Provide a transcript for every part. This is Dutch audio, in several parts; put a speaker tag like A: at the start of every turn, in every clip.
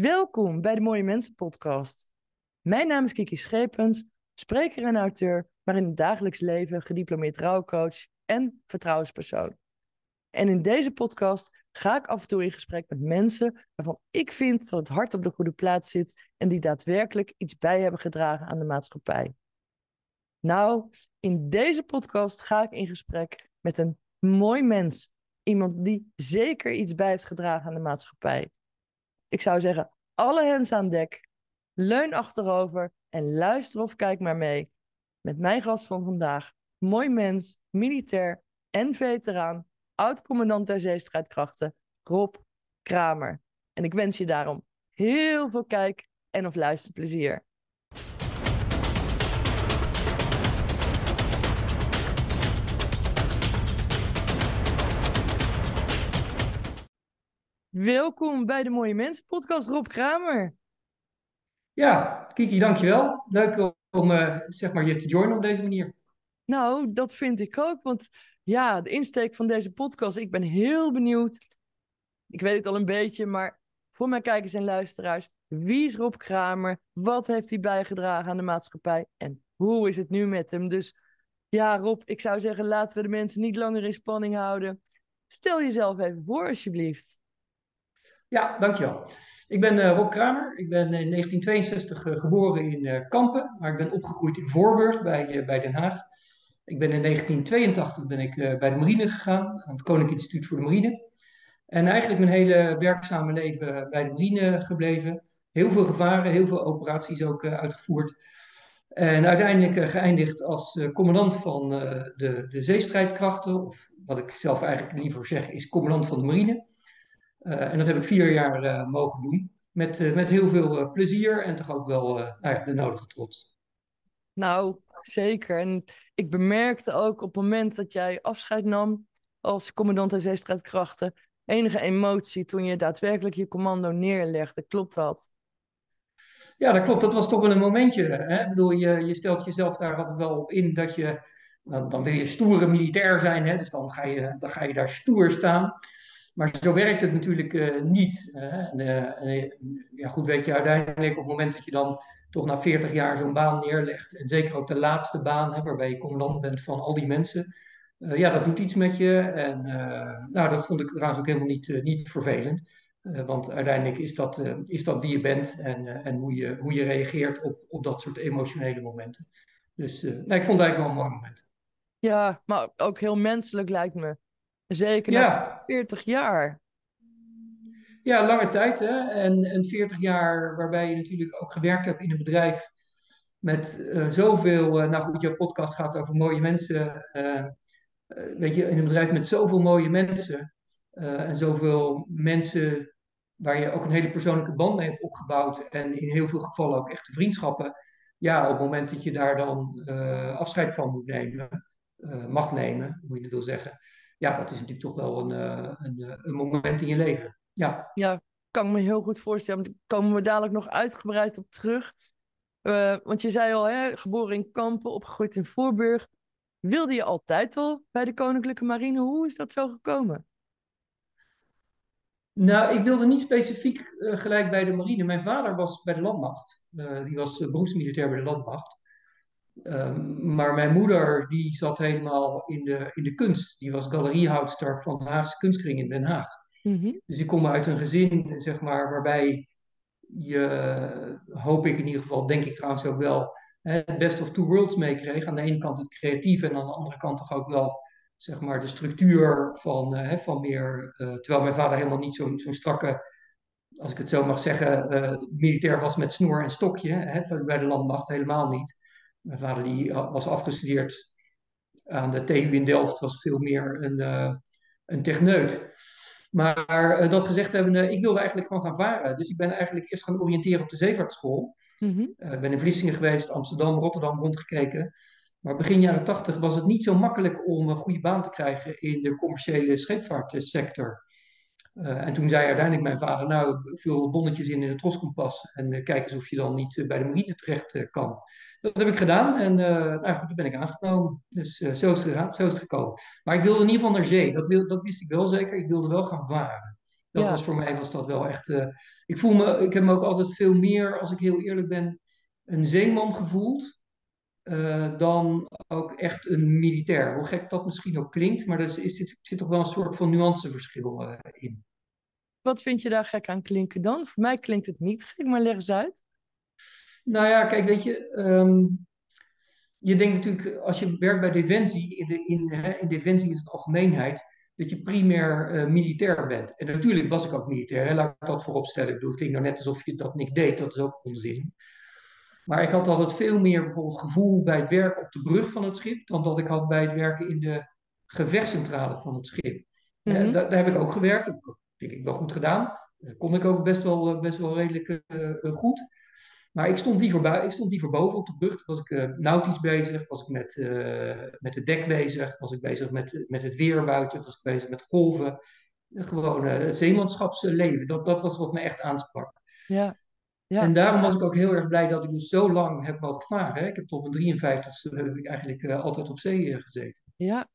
A: Welkom bij de Mooie Mensen podcast. Mijn naam is Kiki Schepens, spreker en auteur, maar in het dagelijks leven gediplomeerd rouwcoach en vertrouwenspersoon. En in deze podcast ga ik af en toe in gesprek met mensen waarvan ik vind dat het hart op de goede plaats zit en die daadwerkelijk iets bij hebben gedragen aan de maatschappij. Nou, in deze podcast ga ik in gesprek met een mooi mens. Iemand die zeker iets bij heeft gedragen aan de maatschappij. Ik zou zeggen, alle hens aan dek. Leun achterover en luister of kijk maar mee. Met mijn gast van vandaag. Mooi mens, militair en veteraan. Oud-commandant der zeestrijdkrachten. Rob Kramer. En ik wens je daarom heel veel kijk- en of luisterplezier. Welkom bij de Mooie Mensen podcast, Rob Kramer.
B: Ja, Kiki, dankjewel. Leuk om uh, zeg maar je te joinen op deze manier.
A: Nou, dat vind ik ook, want ja, de insteek van deze podcast, ik ben heel benieuwd. Ik weet het al een beetje, maar voor mijn kijkers en luisteraars, wie is Rob Kramer? Wat heeft hij bijgedragen aan de maatschappij? En hoe is het nu met hem? Dus ja, Rob, ik zou zeggen, laten we de mensen niet langer in spanning houden. Stel jezelf even voor, alsjeblieft.
B: Ja, dankjewel. Ik ben uh, Rob Kramer. Ik ben in 1962 uh, geboren in uh, Kampen, maar ik ben opgegroeid in Voorburg bij, bij Den Haag. Ik ben in 1982 ben ik, bij de marine gegaan, aan het Koninklijk Instituut voor de Marine. En eigenlijk mijn hele werkzame leven bij de marine gebleven. Heel veel gevaren, heel veel operaties ook uitgevoerd. En uiteindelijk geëindigd als commandant van de, de zeestrijdkrachten, of wat ik zelf eigenlijk liever zeg is commandant van de marine. Uh, en dat heb ik vier jaar uh, mogen doen. Met, uh, met heel veel plezier en toch ook wel nou ja, de nodige trots.
A: Nou, zeker. En ik bemerkte ook op het moment dat jij afscheid nam als commandant der zeestrijdkrachten, enige emotie toen je daadwerkelijk je commando neerlegde. Klopt dat?
B: Ja, dat klopt. Dat was toch wel een momentje. Hè? Ik bedoel, je, je stelt jezelf daar altijd wel op in dat je, dan, dan wil je stoere militair zijn, hè? dus dan ga, je, dan ga je daar stoer staan. Maar zo werkt het natuurlijk uh, niet. En, uh, ja, goed, weet je, uiteindelijk op het moment dat je dan toch na 40 jaar zo'n baan neerlegt, en zeker ook de laatste baan, hè, waarbij je commandant bent van al die mensen, ja, dat doet iets met je. En nou, dat vond ik trouwens ook helemaal niet, niet vervelend. want uiteindelijk is dat, is dat wie je bent en, en hoe, je, hoe je reageert op, op dat soort emotionele momenten. Dus nou, ik vond het eigenlijk wel een mooi moment.
A: Ja, maar ook heel menselijk lijkt me. Zeker na ja. 40 jaar.
B: Ja, lange tijd. Hè? En, en 40 jaar waarbij je natuurlijk ook gewerkt hebt in een bedrijf met uh, zoveel. Uh, nou goed, jouw podcast gaat over mooie mensen. Uh, weet je, in een bedrijf met zoveel mooie mensen. en zoveel mensen waar je ook een hele persoonlijke band mee hebt opgebouwd. En in heel veel gevallen ook echte vriendschappen. Ja, op het moment dat je daar dan afscheid van moet nemen, mag nemen, hoe je het wil zeggen ja, dat is natuurlijk toch wel een, een, een moment in je leven. Ja.
A: ja, kan me heel goed voorstellen. Daar komen we dadelijk nog uitgebreid op terug. Uh, want je zei al, hè, geboren in Kampen, opgegroeid in Voorburg. Wilde je altijd al bij de Koninklijke Marine? Hoe is dat zo gekomen?
B: Nou, ik wilde niet specifiek uh, gelijk bij de marine. Mijn vader was bij de landmacht. Uh, die was beroepsmilitair bij de landmacht. Um, maar mijn moeder, die zat helemaal in de, in de kunst. Die was galeriehoudster van de Haagse Kunstkring in Den Haag. Mm -hmm. Dus ik kom uit een gezin, zeg maar, waarbij je, hoop ik in ieder geval, denk ik trouwens ook wel, het best of two worlds meekreeg. Aan de ene kant het creatieve en aan de andere kant toch ook wel, zeg maar, de structuur van, uh, van meer. Uh, terwijl mijn vader helemaal niet zo'n zo strakke, als ik het zo mag zeggen, uh, militair was met snoer en stokje. Hè, bij de landmacht helemaal niet. Mijn vader die was afgestudeerd aan de TU in Delft, was veel meer een, uh, een techneut. Maar uh, dat gezegd hebben, ik wilde eigenlijk gewoon gaan varen. Dus ik ben eigenlijk eerst gaan oriënteren op de zeevaartschool. Mm -hmm. uh, ik ben in Vlissingen geweest, Amsterdam, Rotterdam rondgekeken. Maar begin jaren tachtig was het niet zo makkelijk om een goede baan te krijgen in de commerciële scheepvaartsector. Uh, en toen zei uiteindelijk mijn vader, nou, vul bonnetjes in in het troskompas en uh, kijk eens of je dan niet uh, bij de marine terecht kan. Dat heb ik gedaan en nou goed, toen ben ik aangenomen. Dus zo, is het gegaan, zo is het gekomen. Maar ik wilde in ieder geval naar zee, dat, wil, dat wist ik wel zeker. Ik wilde wel gaan varen. Dat
A: Ja.
B: was voor mij was dat wel echt. eh, ik voel me, ik heb me ook altijd veel meer, als ik heel eerlijk ben, een zeeman gevoeld. eh, dan ook echt een militair. Hoe gek dat misschien ook klinkt, maar er is, is, zit, zit toch wel een soort van nuanceverschil eh, in.
A: Wat vind je daar gek aan klinken dan? Voor mij klinkt het niet gek, maar leg eens uit.
B: Nou ja, kijk, weet je, ehm, je denkt natuurlijk, als je werkt bij Defensie, in, de, in, hè, in Defensie is het algemeenheid, dat je primair eh, militair bent. En natuurlijk was ik ook militair, hè, laat ik dat voorop stellen. Ik bedoel, het klinkt nou net alsof je dat niks deed, dat is ook onzin. Maar ik had altijd veel meer bijvoorbeeld gevoel bij het werken op de brug van het schip, dan dat ik had bij het werken in de gevechtscentrale van het schip.
A: Mhm.
B: daar, daar heb ik ook gewerkt, dat heb ik wel goed gedaan. Dat kon ik ook best wel, eh, best wel redelijk eh, goed. Maar ik stond liever, bui- ik stond boven op de brug. Was ik eh, nautisch bezig, was ik met, eh, met het dek bezig, was ik bezig met, met het weer buiten, was ik bezig met golven. Eh, Gewoon eh, het zeemanschapsleven, dat, dat was wat me echt aansprak.
A: Ja, ja,
B: En daarom was ik ook heel erg blij dat ik dus zo lang heb mogen varen. Hè. Ik heb tot mijn 53 heb ik eigenlijk eh, altijd op zee eh, gezeten.
A: ja.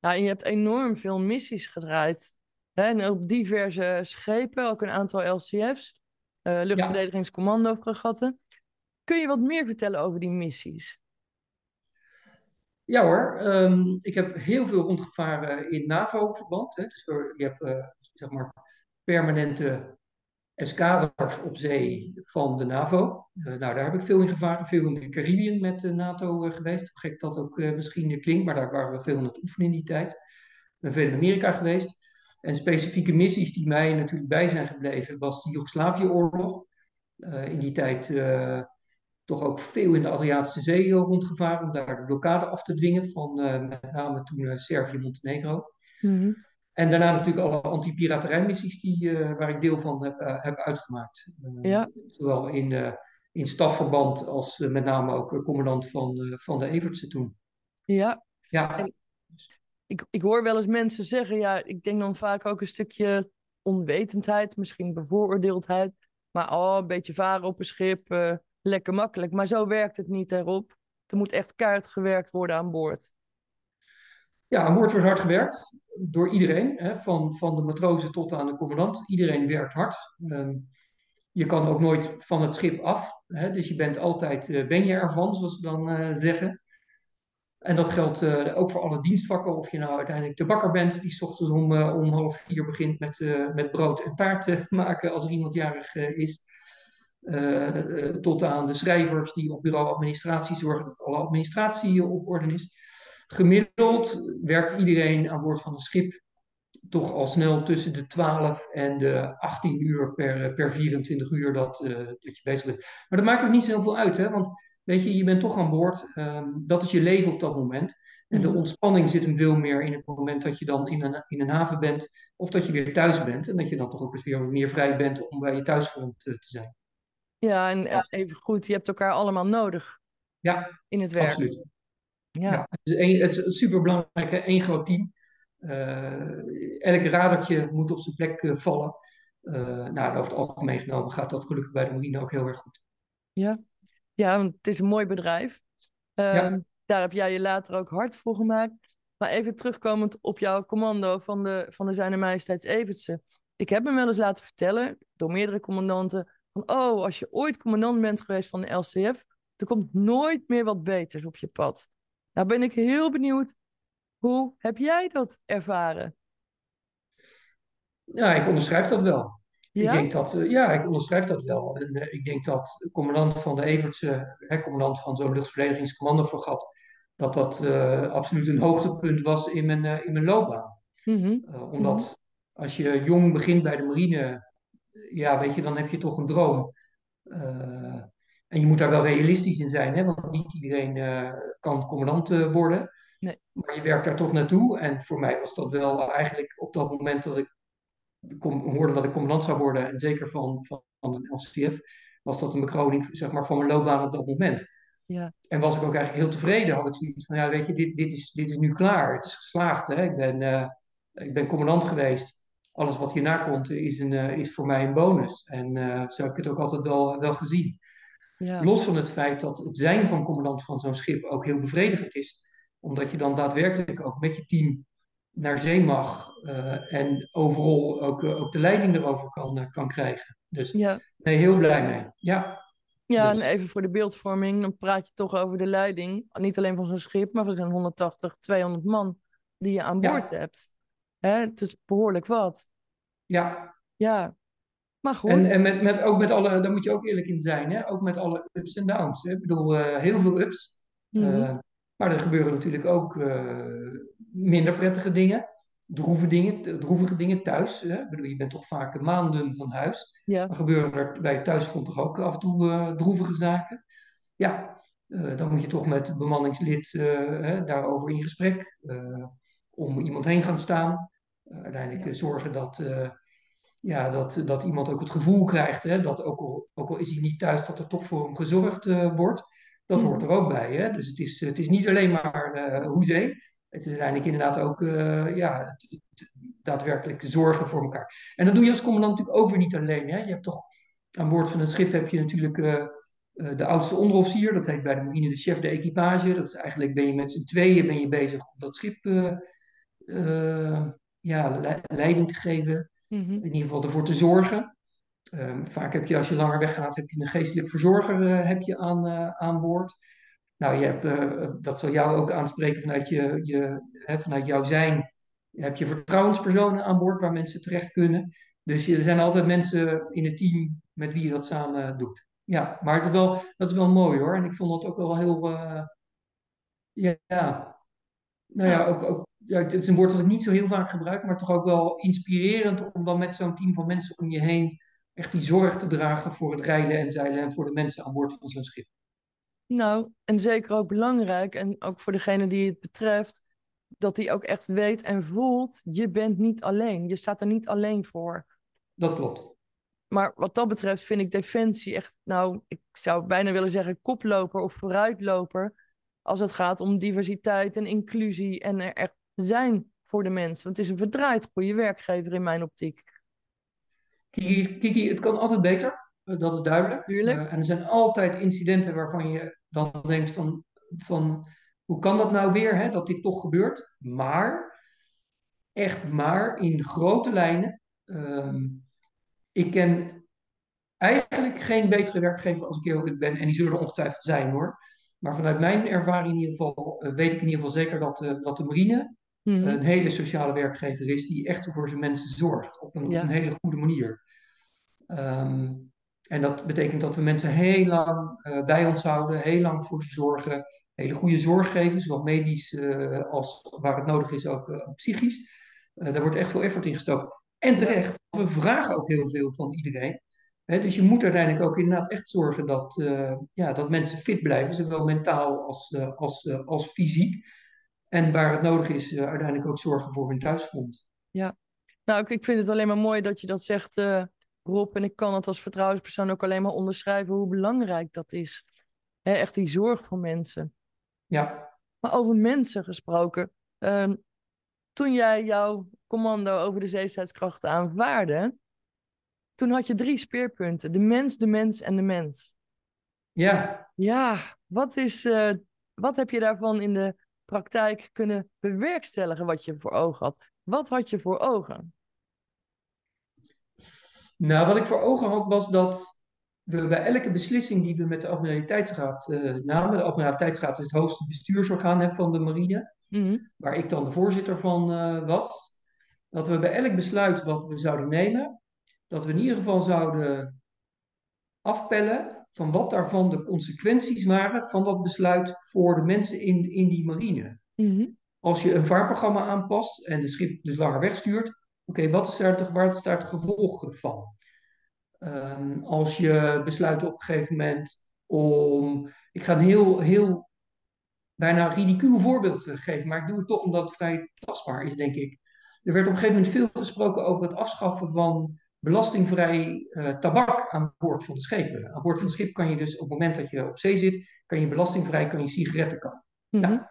A: Nou, en je hebt enorm veel missies gedraaid. Hè? En op diverse schepen, ook een aantal LCF's, eh luchtverdedigingscommando fregatten. Kun je wat meer vertellen over die missies?
B: Ja hoor, ehm, ik heb heel veel rondgevaren in NAVO-verband. hè. Dus je hebt eh, zeg maar permanente eskaders op zee van de NAVO. Eh, nou, daar heb ik veel in gevaren. Veel in de Caribiën met de NATO geweest. Hoe gek dat ook misschien klinkt, maar daar waren we veel aan het oefenen in die tijd. Ik ben veel in Amerika geweest. En specifieke missies die mij natuurlijk bij zijn gebleven, was de Joegoslavië-oorlog. Eh, in die tijd eh, toch ook veel in de Adriatische Zee rondgevaren om daar de blokkade af te dwingen van eh, met name toen Servië-Montenegro.
A: Mhm.
B: En daarna natuurlijk alle anti-piraterijmissies die, waar ik deel van heb, heb uitgemaakt.
A: Ja,
B: Zowel in, in stafverband als met name ook commandant van, van de Evertse toen.
A: ja.
B: Ja,
A: En ik, ik hoor wel eens mensen zeggen, ja, ik denk dan vaak ook een stukje onwetendheid, misschien bevooroordeeldheid. Maar oh, een beetje varen op een schip, eh, lekker makkelijk. Maar zo werkt het niet erop. Er moet echt kaart gewerkt worden aan boord.
B: ja aan boord wordt hard gewerkt door iedereen, hè, van, van de matrozen tot aan de commandant. Iedereen werkt hard. Ehm, je kan ook nooit van het schip af. Hè, dus je bent altijd, eh, ben je ervan, zoals ze dan eh, zeggen. En dat geldt eh, ook voor alle dienstvakken. Of je nou uiteindelijk de bakker bent, die 's ochtends om, eh, om half vier begint met, eh, met brood en taart te maken als er iemand jarig is. Tot aan de schrijvers die op bureau administratie zorgen dat alle administratie op orde is. Gemiddeld werkt iedereen aan boord van een schip toch al snel tussen de 12 en de 18 uur per, per 24 uur dat, dat je bezig bent. Maar dat maakt ook niet zo heel veel uit, hè? want weet je, je bent toch aan boord. ehm, dat is je leven op dat moment. En de
A: Mhm.
B: ontspanning zit hem veel meer in het moment dat je dan in een, in een haven bent of dat je weer thuis bent. En dat je dan toch ook weer meer vrij bent om bij je thuisfront eh, te zijn.
A: Ja, en eh, even goed, je hebt elkaar allemaal nodig
B: Ja,
A: in het werk.
B: absoluut.
A: Ja,
B: Ja, het is, één- het is één groot team. Eh, elk radertje moet op zijn plek eh, vallen. Eh, nou, over het algemeen genomen gaat dat gelukkig bij de marine ook heel erg goed.
A: ja. Ja, want het is een mooi bedrijf. Ehm,
B: Ja.
A: Daar heb jij je later ook hard voor gemaakt. Maar even terugkomend op jouw commando van de, van de Zijne Majesteits Evertse. Ik heb me wel eens laten vertellen door meerdere commandanten. Van, oh, als je ooit commandant bent geweest van de LCF, er komt nooit meer wat beters op je pad. Nou ben ik heel benieuwd, hoe heb jij dat ervaren?
B: Ja, ik onderschrijf dat wel. Ik denk dat, eh, ja, ik onderschrijf dat wel. En, eh, ik denk dat de commandant van de Evertse, hè, commandant van zo'n luchtverdedigingscommando-fregat, dat dat eh, absoluut een hoogtepunt was in mijn, in mijn loopbaan.
A: Mhm,
B: Eh, omdat als je jong begint bij de marine, ja, weet je, dan heb je toch een droom. En je moet daar wel realistisch in zijn, hè? want niet iedereen kan commandant worden.
A: Nee.
B: Maar je werkt daar toch naartoe. En voor mij was dat wel eigenlijk op dat moment dat ik hoorde dat ik commandant zou worden, en zeker van, van, van een LCF, was dat een bekroning zeg maar, van mijn loopbaan op dat moment.
A: Ja,
B: En was ik ook eigenlijk heel tevreden. Had ik zoiets van, ja, weet je, dit, dit, is, dit is nu klaar. Het is geslaagd. Hè? Ik, ben, eh, ik ben commandant geweest. Alles wat hierna komt is, een, eh, is voor mij een bonus. En eh, zo heb ik het ook altijd wel, wel gezien.
A: ja,
B: Los van het feit dat het zijn van commandant van zo'n schip ook heel bevredigend is. Omdat je dan daadwerkelijk ook met je team naar zee mag uh, en overal ook, uh, ook de leiding erover kan, uh, kan krijgen. Dus
A: Ja,
B: nee, heel blij mee. Ja,
A: ja
B: dus
A: en even voor de beeldvorming, dan praat je toch over de leiding. Niet alleen van zo'n schip, maar van zo'n 180, 200 man die je aan boord
B: ja,
A: hebt. Hè, het is behoorlijk wat.
B: ja.
A: Ja, maar
B: En,
A: goed.
B: en met, met, ook met alle, daar moet je ook eerlijk in zijn, hè? ook met alle ups en downs. Hè? Ik bedoel, eh, heel veel ups.
A: Mhm.
B: Eh, maar er gebeuren natuurlijk ook eh, minder prettige dingen. Droeve dingen, droevige dingen thuis. Hè? Ik bedoel, je bent toch vaak maanden van huis.
A: Ja,
B: Dan gebeuren er bij het thuisfront toch ook af en toe eh, droevige zaken. Ja, eh, dan moet je toch met het bemanningslid eh, hè, daarover in gesprek. om iemand heen gaan staan. Uiteindelijk
A: ja.
B: zorgen dat, ja, dat, dat iemand ook het gevoel krijgt. Hè, dat ook al, ook al is hij niet thuis, dat er toch voor hem gezorgd wordt. Dat hoort er ook bij. Hè? Dus het is, het is niet alleen maar eh hoezee. Het is uiteindelijk inderdaad ook eh, ja, het, het daadwerkelijk zorgen voor elkaar. En dat doe je als commandant natuurlijk ook weer niet alleen. Hè? Je hebt toch aan boord van een schip heb je natuurlijk eh, eh, de oudste onderofficier. Dat heet bij de marine de chef de equipage. Dat is eigenlijk ben je met z'n tweeën ben je bezig om dat schip ja, le- leiding te geven.
A: Mhm.
B: In ieder geval ervoor te zorgen. Ehm, vaak heb je als je langer weggaat, heb je een geestelijk verzorger heb je aan, aan boord. Nou, je hebt, eh, dat zal jou ook aanspreken vanuit, je, je, hè, vanuit jouw zijn. Heb je vertrouwenspersonen aan boord waar mensen terecht kunnen. Dus er zijn altijd mensen in het team met wie je dat samen doet. Ja, maar het is wel, dat is wel mooi hoor. En ik vond dat ook wel heel, eh, ja, nou ja, ook, ook, ja, het is een woord dat ik niet zo heel vaak gebruik, maar toch ook wel inspirerend om dan met zo'n team van mensen om je heen echt die zorg te dragen voor het rijden en zeilen en voor de mensen aan boord van zo'n schip.
A: Nou, en zeker ook belangrijk, en ook voor degene die het betreft, dat hij ook echt weet en voelt, je bent niet alleen. Je staat er niet alleen voor.
B: Dat klopt.
A: Maar wat dat betreft vind ik Defensie echt, nou, ik zou bijna willen zeggen koploper of vooruitloper. Als het gaat om diversiteit en inclusie en er echt zijn voor de mensen. Want het is een verdraaid goede werkgever in mijn optiek.
B: Kiki, Kiki, het kan altijd beter, eh, dat is duidelijk. Eh, en er zijn altijd incidenten waarvan je dan denkt van, van hoe kan dat nou weer, hè, dat dit toch gebeurt? Maar, echt maar, in grote lijnen, ehm, ik ken eigenlijk geen betere werkgever als ik eerlijk ben. En die zullen er ongetwijfeld zijn hoor. Maar vanuit mijn ervaring in ieder geval uh, weet ik in ieder geval zeker dat, uh, dat de marine
A: Mhm.
B: een hele sociale werkgever is die echt voor zijn mensen zorgt. Op een, op een hele goede manier. Um, en dat betekent dat we mensen heel lang uh, bij ons houden, heel lang voor ze zorgen. Hele goede zorg geven, zowel medisch als waar het nodig is ook psychisch. daar wordt echt veel effort in gestoken. En terecht, we vragen ook heel veel van iedereen. Dus je moet uiteindelijk ook inderdaad echt zorgen dat, ja, dat mensen fit blijven, zowel mentaal als, als, als fysiek. En waar het nodig is, uiteindelijk ook zorgen voor hun thuisfront.
A: Ja, nou, ik, ik vind het alleen maar mooi dat je dat zegt, Rob. En ik kan het als vertrouwenspersoon ook alleen maar onderschrijven hoe belangrijk dat is. He, echt die zorg voor mensen.
B: Ja.
A: Maar over mensen gesproken. Um, toen jij jouw commando over de zeestrijdkrachten aanvaarde, toen had je drie speerpunten. De mens, de mens en de mens.
B: Ja.
A: Ja, wat, is, uh, wat heb je daarvan in de praktijk kunnen bewerkstelligen wat je voor ogen had? Wat had je voor ogen?
B: Nou, wat ik voor ogen had was dat we bij elke beslissing die we met de Admiraliteitsraad uh, namen, de Admiraliteitsraad is het hoogste bestuursorgaan hè, van de marine,
A: mm-hmm.
B: waar ik dan de voorzitter van uh, was, dat we bij elk besluit wat we zouden nemen, dat we in ieder geval zouden afpellen van wat daarvan de consequenties waren van dat besluit voor de mensen in, in die marine.
A: Mm-hmm.
B: Als je een vaarprogramma aanpast en de schip dus langer wegstuurt, okay, wat is daar, waar is daar het gevolg van? Um, als je besluit op een gegeven moment om. Ik ga een heel, heel bijna ridicuul voorbeeld geven, maar ik doe het toch omdat het vrij tastbaar is, denk ik. Er werd op een gegeven moment veel gesproken over het afschaffen van belastingvrij uh, tabak aan boord van de schepen. Aan boord van het schip kan je dus op het moment dat je op zee zit, kan je belastingvrij kan je sigaretten kopen.
A: Mm-hmm.
B: Nou,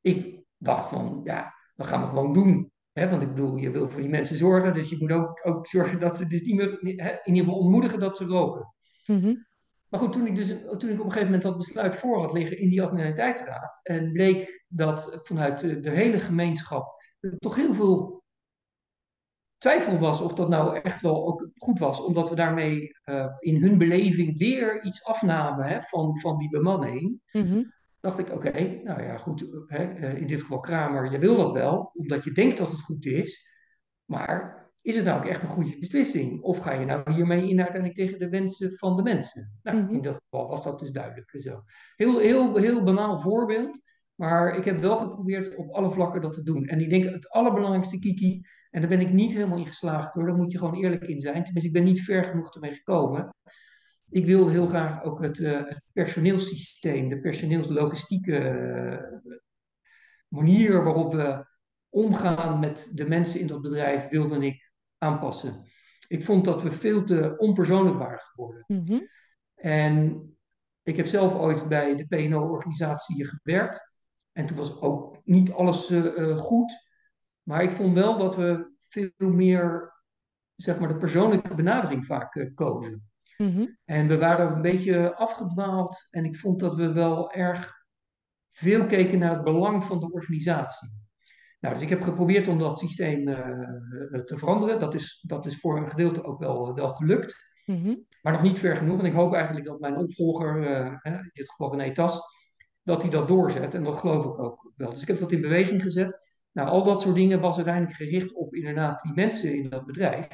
B: ik dacht van, ja, dat gaan we gewoon doen. He, want ik bedoel, je wil voor die mensen zorgen, dus je moet ook, ook zorgen dat ze dus niet meer, he, in ieder geval ontmoedigen dat ze roken.
A: Mm-hmm.
B: Maar goed, toen ik, dus, toen ik op een gegeven moment dat besluit voor had liggen in die admiraliteitsraad, en bleek dat vanuit de, de hele gemeenschap er toch heel veel twijfel was of dat nou echt wel ook goed was, omdat we daarmee uh, in hun beleving weer iets afnamen hè, van, van die bemanning.
A: Mm
B: Dacht ik, oké, nou ja, goed, hè, in dit geval Kramer, je wil dat wel, omdat je denkt dat het goed is, maar is het nou ook echt een goede beslissing? Of ga je nou hiermee in uiteindelijk tegen de wensen van de mensen? Nou,
A: Mhm.
B: in dat geval was dat dus duidelijk zo. Heel, heel, heel banaal voorbeeld, maar ik heb wel geprobeerd op alle vlakken dat te doen. En ik denk het allerbelangrijkste, Kiki, en daar ben ik niet helemaal in geslaagd hoor, daar moet je gewoon eerlijk in zijn. Tenminste, ik ben niet ver genoeg ermee gekomen. Ik wilde heel graag ook het, uh, het personeelssysteem, de personeelslogistieke uh, manier waarop we omgaan met de mensen in dat bedrijf, wilde ik aanpassen. Ik vond dat we veel te onpersoonlijk waren geworden.
A: Mhm.
B: En ik heb zelf ooit bij de PNO-organisatie gewerkt. En toen was ook niet alles uh, goed. Maar ik vond wel dat we veel meer, zeg maar, de persoonlijke benadering vaak uh, kozen.
A: Mhm.
B: En we waren een beetje afgedwaald. En ik vond dat we wel erg veel keken naar het belang van de organisatie. Nou, dus ik heb geprobeerd om dat systeem uh, te veranderen. Dat is, dat is voor een gedeelte ook wel, wel gelukt.
A: Mhm.
B: Maar nog niet ver genoeg. En ik hoop eigenlijk dat mijn opvolger, uh, in dit geval René Tas, dat hij dat doorzet. En dat geloof ik ook wel. Dus ik heb dat in beweging gezet. Nou, al dat soort dingen was uiteindelijk gericht op inderdaad die mensen in dat bedrijf.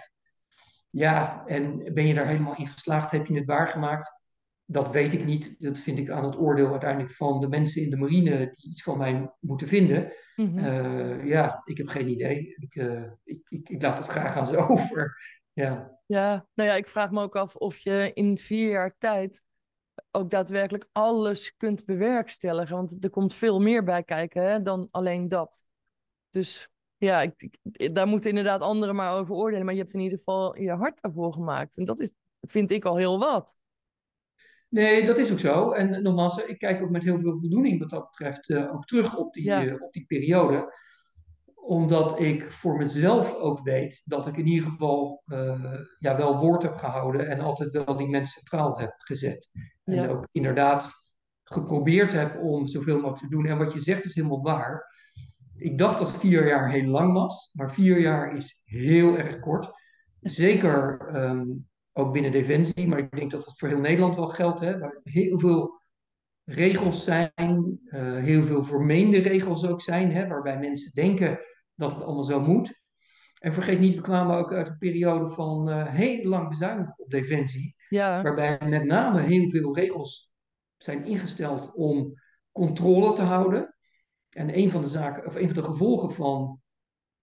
B: Ja, en ben je daar helemaal in geslaagd? Heb je het waargemaakt? Dat weet ik niet. Dat vind ik aan het oordeel uiteindelijk van de mensen in de marine die iets van mij moeten vinden.
A: Mhm.
B: Uh, ja, ik heb geen idee. Ik, uh, ik, ik, ik, laat het graag aan ze over. Ja.
A: ja, nou ja, ik vraag me ook af of je in vier jaar tijd ook daadwerkelijk alles kunt bewerkstelligen. Want er komt veel meer bij kijken hè, dan alleen dat. Dus ja, ik, ik, daar moeten inderdaad anderen maar over oordelen. Maar je hebt in ieder geval je hart daarvoor gemaakt. En dat is, vind ik al heel wat.
B: Nee, dat is ook zo. En nogmaals, ik kijk ook met heel veel voldoening wat dat betreft uh, ook terug op die,
A: Ja.
B: uh, op die periode. Omdat ik voor mezelf ook weet dat ik in ieder geval uh, ja, wel woord heb gehouden en altijd wel die mensen centraal heb gezet. En
A: Ja.
B: ook inderdaad geprobeerd heb om zoveel mogelijk te doen. En wat je zegt is helemaal waar. Ik dacht dat vier jaar heel lang was, maar vier jaar is heel erg kort. Zeker um, ook binnen Defensie, maar ik denk dat dat voor heel Nederland wel geldt. Hè, waar heel veel regels zijn, uh, heel veel vermeende regels ook zijn, hè, waarbij mensen denken dat het allemaal zo moet. En vergeet niet, we kwamen ook uit een periode van uh, heel lang bezuinigen op Defensie,
A: Ja.
B: waarbij met name heel veel regels zijn ingesteld om controle te houden. En een van de zaken, of een van de gevolgen van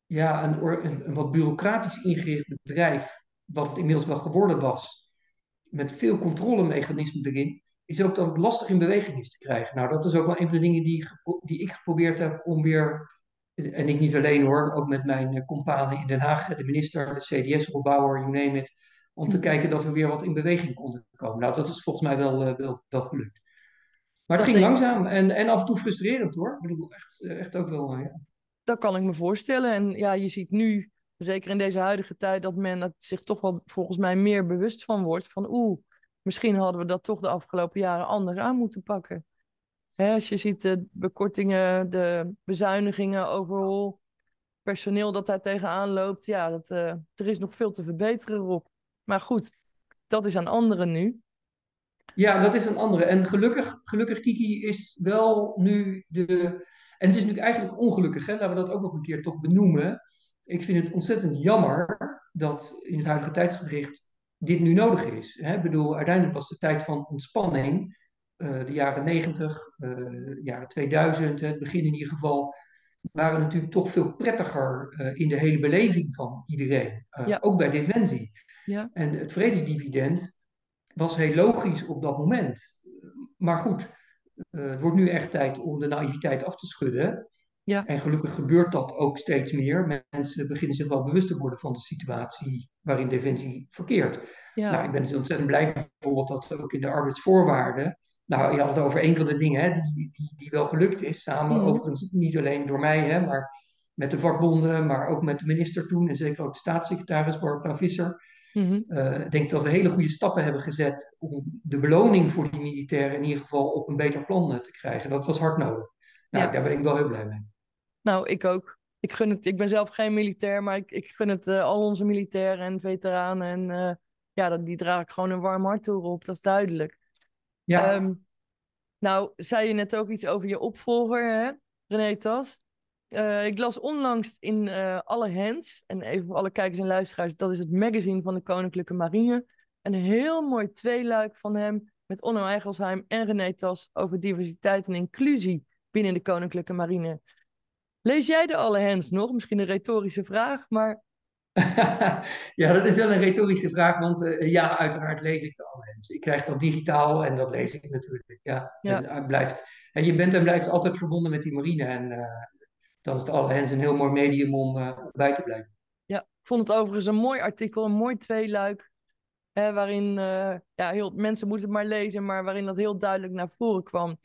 B: ja, een, een, een wat bureaucratisch ingericht bedrijf, wat het inmiddels wel geworden was, met veel controlemechanismen erin, is ook dat het lastig in beweging is te krijgen. Nou, dat is ook wel een van de dingen die, die ik geprobeerd heb om weer, en ik niet alleen hoor, ook met mijn companen in Den Haag, de minister, de CDS, Rob Bauer, you name it, om te kijken dat we weer wat in beweging konden komen. Nou, dat is volgens mij wel, wel, wel gelukt. Maar het
A: Dat
B: ging langzaam en, en af en toe frustrerend hoor. Ik bedoel, echt, echt ook wel. eh, Ja.
A: Dat kan ik me voorstellen. En ja, je ziet nu, zeker in deze huidige tijd, dat men er zich toch wel volgens mij meer bewust van wordt. Van oeh, misschien hadden we dat toch de afgelopen jaren anders aan moeten pakken. Hè, als je ziet de bekortingen, de bezuinigingen overal, personeel dat daar tegenaan loopt. Ja, dat, eh, er is nog veel te verbeteren op. Maar goed, dat is aan anderen nu.
B: Ja, dat is een andere. En gelukkig, gelukkig Kiki, is wel nu de. En het is nu eigenlijk ongelukkig, hè? laten we dat ook nog een keer toch benoemen. Ik vind het ontzettend jammer dat in het huidige tijdsgericht dit nu nodig is. Hè? Ik bedoel, uiteindelijk was de tijd van ontspanning, eh, de jaren 90, eh, jaren 2000, het begin in ieder geval, waren natuurlijk toch veel prettiger eh, in de hele beleving van iedereen.
A: Ja.
B: Ook bij Defensie.
A: Ja.
B: En het vredesdividend was heel logisch op dat moment. Maar goed, uh, het wordt nu echt tijd om de naïviteit af te schudden.
A: Ja.
B: En gelukkig gebeurt dat ook steeds meer. Mensen beginnen zich wel bewust te worden van de situatie waarin Defensie verkeert.
A: Ja.
B: Nou, ik ben dus ontzettend blij bijvoorbeeld dat ook in de arbeidsvoorwaarden. Nou, je had het over een van de dingen hè, die, die, die wel gelukt is. Samen,
A: Mhm.
B: overigens niet alleen door mij, hè, maar met de vakbonden, maar ook met de minister toen. En zeker ook de staatssecretaris Barbara Visser.
A: Mhm.
B: Uh, ik denk dat we hele goede stappen hebben gezet om de beloning voor die militairen in ieder geval op een beter plan uh, te krijgen. Dat was hard nodig. Nou,
A: Ja.
B: daar ben ik wel heel blij mee.
A: Nou, ik ook. ik gun het, ik ben zelf geen militair, maar ik, ik gun het al onze militairen en veteranen. En ja, dat, die draag ik gewoon een warm hart toe op, dat is duidelijk.
B: Ja. Ehm,
A: nou, zei je net ook iets over je opvolger, hè? René Tas. Uh, ik las onlangs in uh, Alle Hands, en even voor alle kijkers en luisteraars, dat is het magazine van de Koninklijke Marine. Een heel mooi tweeluik van hem met Onno Eigelsheim en René Tas over diversiteit en inclusie binnen de Koninklijke Marine. Lees jij de Alle Hands nog? Misschien een retorische vraag, maar
B: ja, dat is wel een retorische vraag, want uh, ja, uiteraard lees ik de Hands. Ik krijg dat digitaal en dat lees ik natuurlijk. Ja,
A: ja.
B: En, blijft, en je bent en blijft altijd verbonden met die marine en dan is de Hands een heel mooi medium om uh, bij te blijven.
A: Ja, ik vond het overigens een mooi artikel, een mooi tweeluik, hè, waarin, ja, heel, mensen moeten het maar lezen, maar waarin dat heel duidelijk naar voren kwam.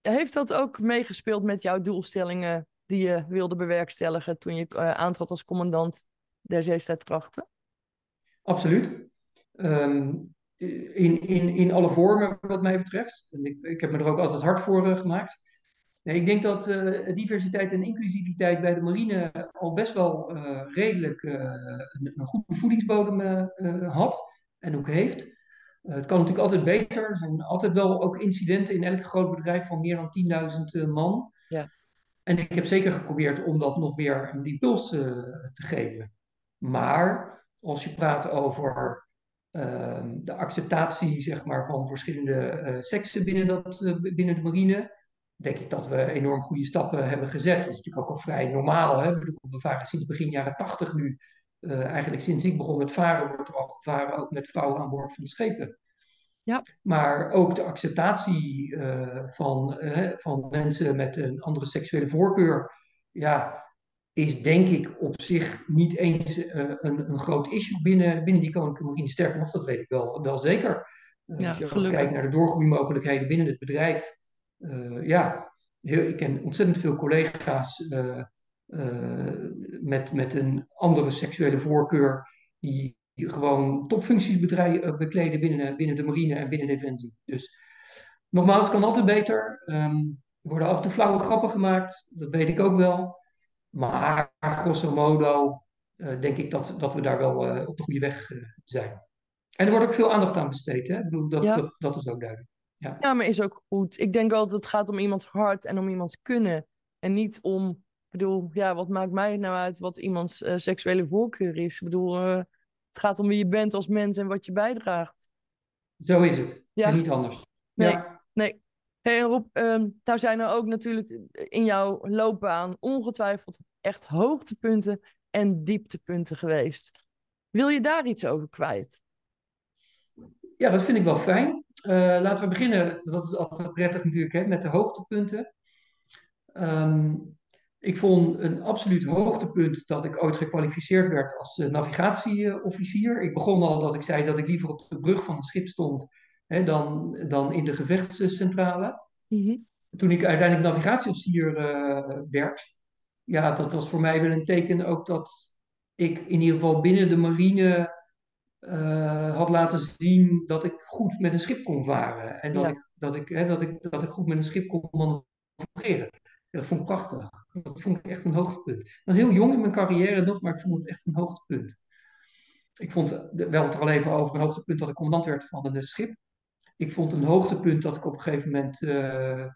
A: Heeft dat ook meegespeeld met jouw doelstellingen die je wilde bewerkstelligen toen je aantrad als commandant der zeestrijdkrachten?
B: Absoluut. Um, in, in, in alle vormen wat mij betreft. En ik, ik heb me er ook altijd hard voor uh, gemaakt. Nee, ik denk dat uh, diversiteit en inclusiviteit bij de marine al best wel uh, redelijk een, een goede voedingsbodem had en ook heeft. het kan natuurlijk altijd beter. Er zijn altijd wel ook incidenten in elk groot bedrijf van meer dan 10.000 man.
A: Ja.
B: En ik heb zeker geprobeerd om dat nog weer een impuls te geven. Maar als je praat over ehm, de acceptatie zeg maar, van verschillende seksen binnen, dat, binnen de marine, denk ik dat we enorm goede stappen hebben gezet. Dat is natuurlijk ook al vrij normaal. Hè? we varen sinds begin jaren tachtig nu. Uh, eigenlijk sinds ik begon met varen wordt er al gevaren, ook met vrouwen aan boord van de schepen.
A: Ja.
B: Maar ook de acceptatie van, van mensen met een andere seksuele voorkeur. Ja, is denk ik op zich niet eens uh, een, een groot issue binnen, binnen die Koninklijke Marine. Sterker nog, dat weet ik wel, wel zeker.
A: Ja,
B: als je kijkt naar de doorgroeimogelijkheden binnen het bedrijf. Uh, ja, heel, ik ken ontzettend veel collega's met, met een andere seksuele voorkeur. Die, die gewoon topfuncties bekleden binnen, binnen de marine en binnen Defensie. Dus nogmaals, het kan altijd beter. Um, er worden af en toe flauwe grappen gemaakt, dat weet ik ook wel. Maar grosso modo uh, denk ik dat, dat we daar wel uh, op de goede weg uh, zijn. En er wordt ook veel aandacht aan besteed. Hè? Ik bedoel, dat,
A: Ja.
B: dat, dat is ook duidelijk. Ja.
A: Ja, maar is ook goed. Ik denk altijd, het gaat om iemands hart en om iemands kunnen. En niet om, ik bedoel, ja, wat maakt mij nou uit wat iemands eh, seksuele voorkeur is? Ik bedoel, eh, het gaat om wie je bent als mens en wat je bijdraagt.
B: Zo is het.
A: Ja.
B: En niet anders.
A: Nee.
B: Ja.
A: Nee. Hey, Rob, nou zijn er ook natuurlijk in jouw loopbaan ongetwijfeld echt hoogtepunten en dieptepunten geweest. Wil je daar iets over kwijt?
B: Ja, dat vind ik wel fijn. Eh, laten we beginnen, dat is altijd prettig natuurlijk, hè, met de hoogtepunten. Ehm, ik vond een absoluut hoogtepunt dat ik ooit gekwalificeerd werd als uh, navigatieofficier. Ik begon al dat ik zei dat ik liever op de brug van een schip stond hè, dan, dan in de gevechtscentrale.
A: Mhm.
B: Toen ik uiteindelijk navigatieofficier uh, werd, ja, dat was voor mij wel een teken ook dat ik in ieder geval binnen de marine uh, had laten zien dat ik goed met een schip kon varen. En dat,
A: Ja.
B: ik, dat, ik, hè, dat, ik, dat ik goed met een schip kon manoeuvreren. Dat vond ik prachtig. Dat vond ik echt een hoogtepunt. Ik was heel jong in mijn carrière nog, maar ik vond het echt een hoogtepunt. Ik vond wel het er al even over een hoogtepunt dat ik commandant werd van een schip. Ik vond een hoogtepunt dat ik op een gegeven moment uh,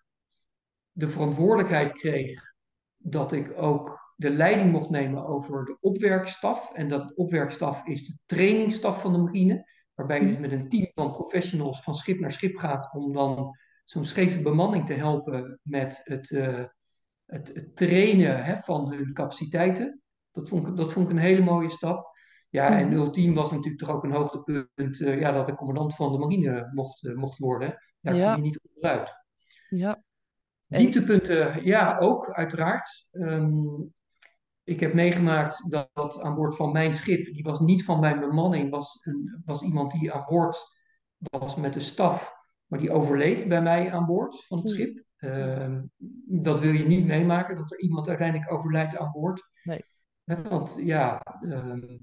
B: de verantwoordelijkheid kreeg dat ik ook de leiding mocht nemen over de opwerkstaf. En dat opwerkstaf is de trainingsstaf van de marine. Waarbij je dus met een team van professionals van schip naar schip gaat om dan zo'n scheve bemanning te helpen met het, uh, het, het, trainen hè, van hun capaciteiten. Dat vond, ik, dat vond ik een hele mooie stap. Ja, en ultiem was natuurlijk toch ook een hoogtepunt uh, ja, dat ik commandant van de marine mocht, uh, mocht worden. Daar
A: Ja.
B: kom je niet onderuit.
A: Ja. En-
B: Dieptepunten, ja, ook uiteraard. Ehm, ik heb meegemaakt dat, dat aan boord van mijn schip, die was niet van mijn bemanning, was, een, was iemand die aan boord was met de staf, maar die overleed bij mij aan boord van het schip. Ehm, dat wil je niet meemaken, dat er iemand uiteindelijk overlijdt aan boord.
A: Nee.
B: Want ja, ehm,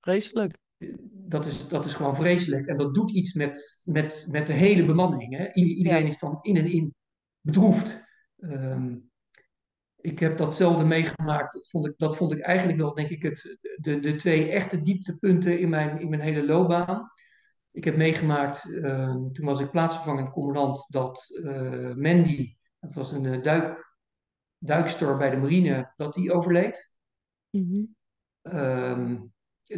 A: Vreselijk.
B: dat is, dat is gewoon vreselijk. En dat doet iets met, met, met de hele bemanning. Hè? Iedereen
A: Ja.
B: is dan in en in bedroefd. Ehm, ik heb datzelfde meegemaakt. Dat vond ik, dat vond ik eigenlijk wel, denk ik, het, de, de twee echte dieptepunten in mijn, in mijn hele loopbaan. Ik heb meegemaakt, uh, toen was ik plaatsvervangend commandant, dat uh, Mandy, dat was een duik, duikster bij de marine, dat die overleed. Mm -hmm.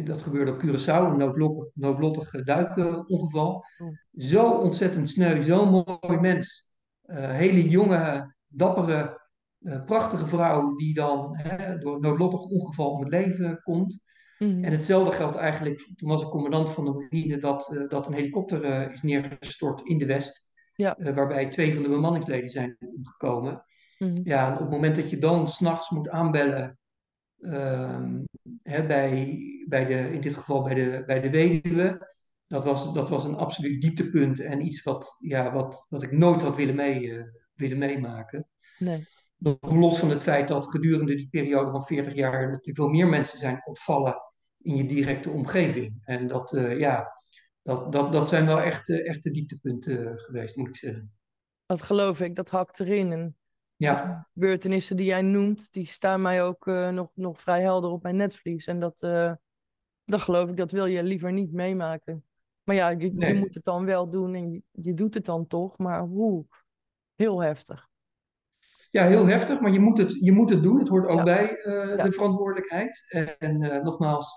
B: dat gebeurde op Curaçao, een noodlottig, noodlottig duikongeval. Oh. Zo ontzettend sneu, zo'n mooi mens. Uh, hele jonge, dappere uh, prachtige vrouw die dan hè, door een noodlottig ongeval om het leven komt. Mm. En hetzelfde geldt eigenlijk, toen was ik commandant van de marine, dat, uh, dat een helikopter uh, is neergestort in de West. Ja. waarbij twee van de bemanningsleden zijn omgekomen. Mm. Ja, op het moment dat je dan s'nachts moet aanbellen ehm, hè, bij, bij de, in dit geval bij de, bij de weduwe, dat was, dat was een absoluut dieptepunt en iets wat, ja, wat, wat ik nooit had willen, mee, willen meemaken. Nee. Nog los van het feit dat gedurende die periode van 40 jaar natuurlijk veel meer mensen zijn ontvallen in je directe omgeving. En dat, uh, ja, dat, dat, dat zijn wel echt, uh, echte dieptepunten geweest, moet ik zeggen.
A: Dat geloof ik, dat hakt erin. En ja. gebeurtenissen die jij noemt, die staan mij ook uh, nog, nog vrij helder op mijn netvlies. En dat, dat geloof ik, dat wil je liever niet meemaken. Maar ja, je, nee. je moet het dan wel doen en je, je doet het dan toch. Maar hoe? Heel heftig
B: ja, heel heftig, maar je moet het, je moet het doen. Het hoort ook bij uh, de verantwoordelijkheid. En uh, nogmaals,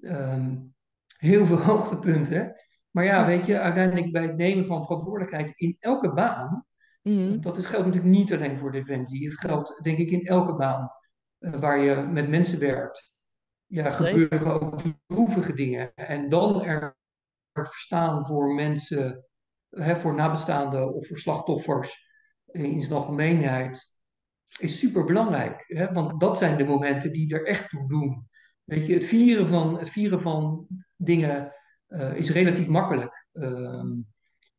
B: um, heel veel hoogtepunten. Maar ja, weet je, uiteindelijk bij het nemen van verantwoordelijkheid in elke baan, mm. dat is, geldt natuurlijk niet alleen voor Defensie. Het geldt denk ik in elke baan uh, waar je met mensen werkt. Ja, gebeuren ook droevige dingen. En dan er verstaan voor mensen, hè, voor nabestaanden of voor slachtoffers in zijn algemeenheid is super belangrijk. Hè? Want dat zijn de momenten die er echt toe doen. Weet je, het vieren van, het vieren van dingen uh, is relatief makkelijk. Um,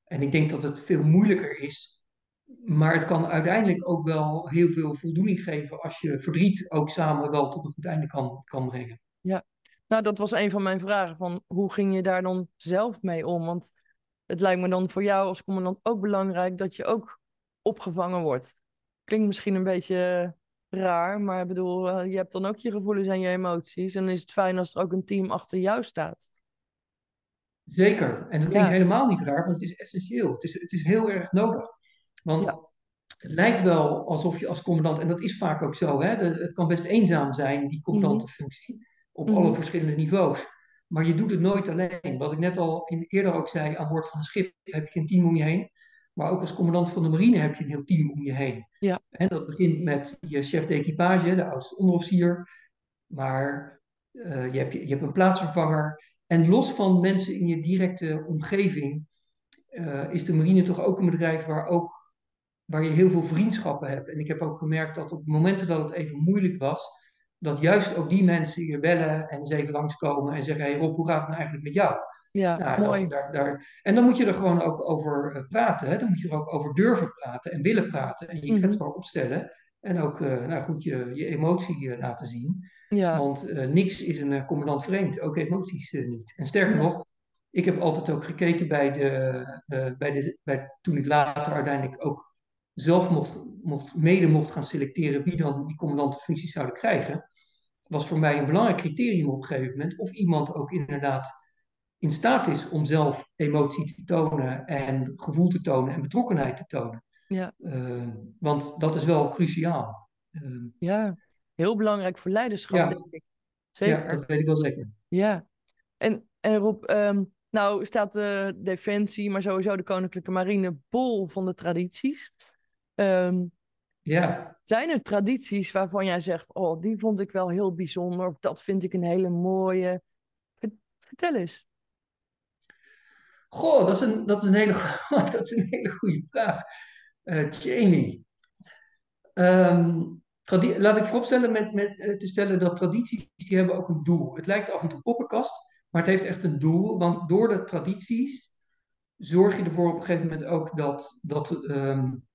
B: en ik denk dat het veel moeilijker is. Maar het kan uiteindelijk ook wel heel veel voldoening geven als je verdriet ook samen wel tot een goed einde kan, kan brengen.
A: Ja, nou dat was een van mijn vragen. Van hoe ging je daar dan zelf mee om? Want het lijkt me dan voor jou als commandant ook belangrijk dat je ook opgevangen wordt. Klinkt misschien een beetje raar, maar ik bedoel, eh, je hebt dan ook je gevoelens en je emoties. En dan is het fijn als er ook een team achter jou staat.
B: Zeker. En dat klinkt helemaal niet raar, want het is essentieel. Het is, het is heel erg nodig. Want het lijkt wel alsof je als commandant, en dat is vaak ook zo, hè, het kan best eenzaam zijn, die commandantenfunctie, mm op alle mhm. verschillende niveaus. Maar je doet het nooit alleen. Wat ik net al in, eerder ook zei, aan boord van een schip heb je een team om je heen. Maar ook als commandant van de marine heb je een heel team om je heen. Ja. En dat begint met je chef de equipage, de oudste onderofficier. Maar uh, je, hebt, je hebt een plaatsvervanger. En los van mensen in je directe omgeving uh, is de marine toch ook een bedrijf waar, ook, waar je heel veel vriendschappen hebt. En ik heb ook gemerkt dat op momenten dat het even moeilijk was, dat juist ook die mensen je bellen en eens even langskomen en zeggen: Hey Rob, hoe gaat het nou eigenlijk met jou? Ja, nou, mooi. daar, daar, en dan moet je er gewoon ook over eh, praten. Hè? Dan moet je er ook over durven praten en willen praten en je mm kwetsbaar opstellen. En ook uh, nou goed, je, je emotie uh, laten zien. Ja. Want uh, niks is een commandant vreemd, ook emoties niet. En sterker nog, ik heb altijd ook gekeken bij de, bij de bij, toen ik later uiteindelijk ook zelf mocht, mocht, mede mocht gaan selecteren wie dan die commandantenfunctie zouden krijgen. Was voor mij een belangrijk criterium op een gegeven moment of iemand ook inderdaad in staat is om zelf emotie te tonen en gevoel te tonen en betrokkenheid te tonen. Ja. Uh, want dat is wel cruciaal.
A: Uh, ja, heel belangrijk voor leiderschap, ja. denk ik. Zeker.
B: Ja, dat weet ik wel zeker.
A: Ja. En, en Rob, um, nou staat de Defensie, maar sowieso de Koninklijke Marine bol van de tradities. Um, ja. Zijn er tradities waarvan jij zegt, oh, die vond ik wel heel bijzonder, of dat vind ik een hele mooie? Vertel eens.
B: Goh, dat is een, dat is een, hele, dat is een hele goede vraag. Uh, Jamie. Um, laat ik vooropstellen met, met uh, te stellen dat tradities die hebben ook een doel. Het lijkt af en toe poppenkast, maar het heeft echt een doel. Want door de tradities zorg je ervoor op een gegeven moment ook dat, dat, um,